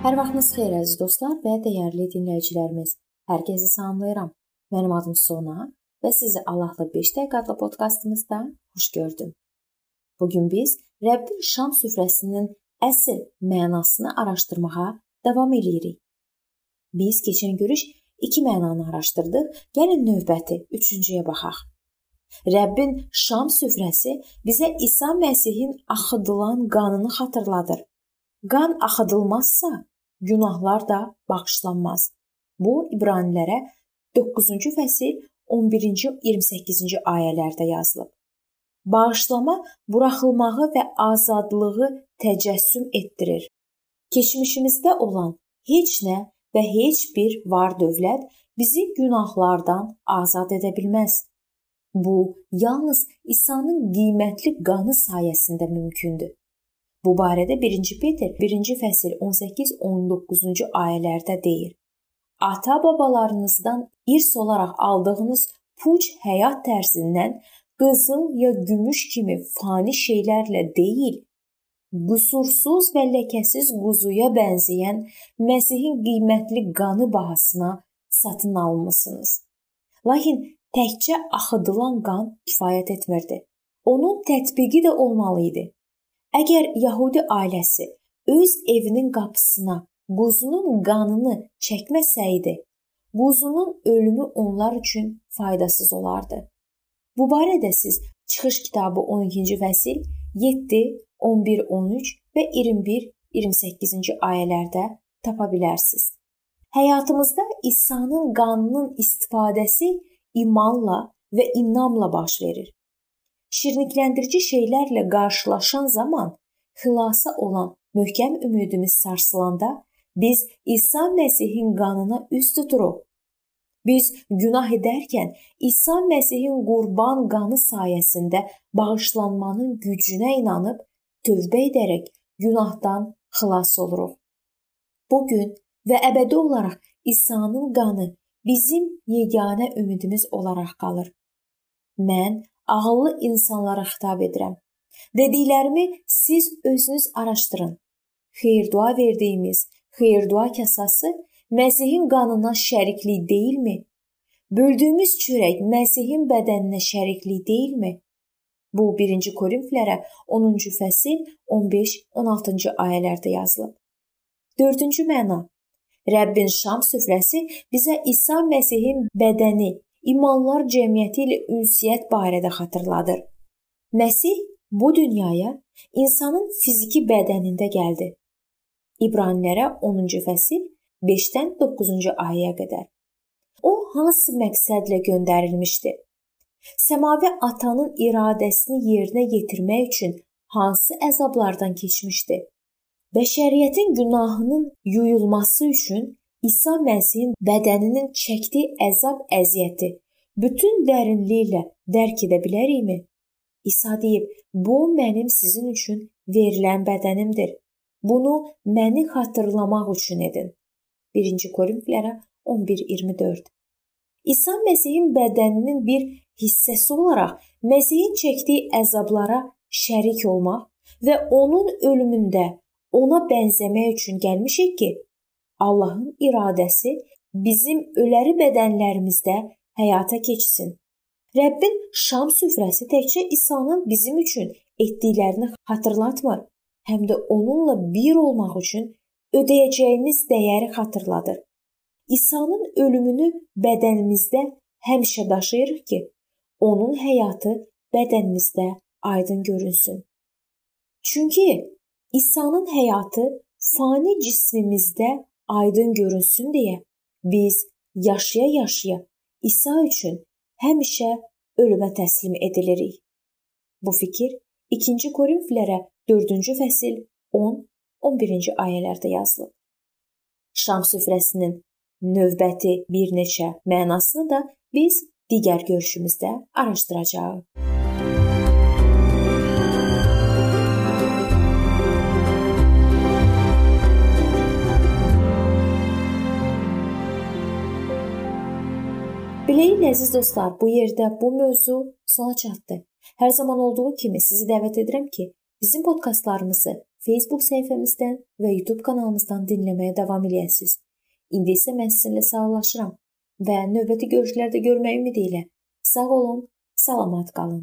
Hər vaxtınız xeyir əziz dostlar və dəyərli dinləyicilərimiz. Hər kəsi salamlayıram. Mənim adım Sona və sizi Allahla 5 dəqiqə adlı podkastımızda xoş gördüm. Bu gün biz Rəbbin şam süfrəsinin əsl mənasını araşdırmağa davam edirik. Biz keçən görüş iki mənanı araşdırdıq. Gəlin növbəti, üçüncüyə baxaq. Rəbbin şam süfrəsi bizə İsa Məsihin axıdılan qanını xatırladır. Qan axıdılmazsa, günahlar da bağışlanmaz. Bu İbranilərə 9-cu fəsil 11-ci 28-ci ayələrdə yazılıb. Bağışlama buraxılmağı və azadlığı təcəssüm etdirir. Keçmişimizdə olan heç nə və heç bir var dövlət bizi günahlardan azad edə bilməz. Bu yalnız İsa'nın qiymətli qanı sayəsində mümkündür. Bu barədə 1-ci Peter 1-ci fəsil 18-19-cu ayələrdə deyir. Ata-babalarınızdan irs olaraq aldığınız puc həyat tərzindən qızıl ya gümüş kimi fani şeylərlə deyil, qüsursuz və ləkəsiz quzuya bənzəyən Məsihin qiymətli qanı bahasına satın almısınız. Lakin təkcə axıdılan qan kifayət etmirdi. Onun tətbiqi də olmalı idi. Əgər Yahudi ailəsi öz evinin qapısına quzunun qanını çəkməsəydi, quzunun ölümü onlar üçün faydasız olardı. Bu barədə siz Çıxış kitabı 12-ci fəsil 7, 11, 13 və 21, 28-ci ayələrdə tapa bilərsiniz. Həyatımızda İsa'nın qanının istifadəsi imanla və inamla baş verir şirnikləndirici şeylərlə qarşılaşan zaman xilasa olan möhkəm ümidimiz sarsılanda biz İsa Məsihin qanına üz tuturuq. Biz günah edərkən İsa Məsihin qurban qanı sayəsində bağışlanmanın gücünə inanıb tövbə edərək günahdan xilas oluruq. Bu gün və əbədi olaraq İsa'nın qanı bizim yeganə ümidimiz olaraq qalır. Mən ağıllı insanlara xitab edirəm. Dediklərimi siz özünüz araşdırın. Xeyir-dua verdiyimiz xeyir-dua kasası Məsihin qanına şəriklik deyilmi? Böldüyümüz çörək Məsihin bədəninə şəriklik deyilmi? Bu 1-ci Korinflərə 10-cu fəsil 15-16-cı ayələrdə yazılıb. 4-cü məna. Rəbbin şam süfrəsi bizə İsa Məsihin bədəni imanlar cəmiyyəti ilə ünsiyyət barədə xatırladır. Məsih bu dünyaya insanın fiziki bədənində gəldi. İbranilərə 10-cu fəsil 5-dən 9-cu ayəyə qədər. O hansı məqsədlə göndərilmişdi? Səmavi atanın iradəsini yerinə yetirmək üçün hansı əzablardan keçmişdi? Bəşəriyyətin günahının yuyulması üçün İsa Məsihin bədəninin çəkdiyi əzab əziyyəti bütün dərinliyi ilə dərk edə bilərikmi? İsa deyib: "Bu mənim sizin üçün verilən bədənimdir. Bunu məni xatırlamaq üçün edin." 1-ci Korinflərə 11:24. İsa Məsihin bədəninin bir hissəsi olaraq Məsihin çəkdiyi əzablara şərik olmaq və onun ölümündə ona bənzəmək üçün gəlmişik ki, Allahın iradəsi bizim öləri bədənlərimizdə həyata keçsin. Rəbbin şam süfrəsi təkcə İsa'nın bizim üçün etdiklərini xatırlatmır, həm də onunla bir olmaq üçün ödəyəcəyimiz dəyəri xatırladır. İsa'nın ölümünü bədənimizdə həmişə daşıyırıq ki, onun həyatı bədənimizdə aydın görünsün. Çünki İsa'nın həyatı fani cismimizdə aydın görünsün deyə biz yaşaya-yaşaya İsa üçün həmişə ölümə təslim edilirik. Bu fikir 2-ci Korinflərə 4-cü fəsil 10-11-ci ayələrdə yazılıb. Şam süfrəsinin növbəti bir neçə mənasını da biz digər görüşümüzdə araşdıracağıq. Beləliklə əziz dostlar, bu yerdə bu mövzu sona çatdı. Hər zaman olduğu kimi sizi dəvət edirəm ki, Bizim podkastlarımızı Facebook səhifəmizdən və YouTube kanalımızdan dinləməyə davam eləyəsiniz. İndi isə mən sizinlə sağollaşıram və növbəti görüşlərdə görmək ümidi ilə sağ olun, salamat qalın.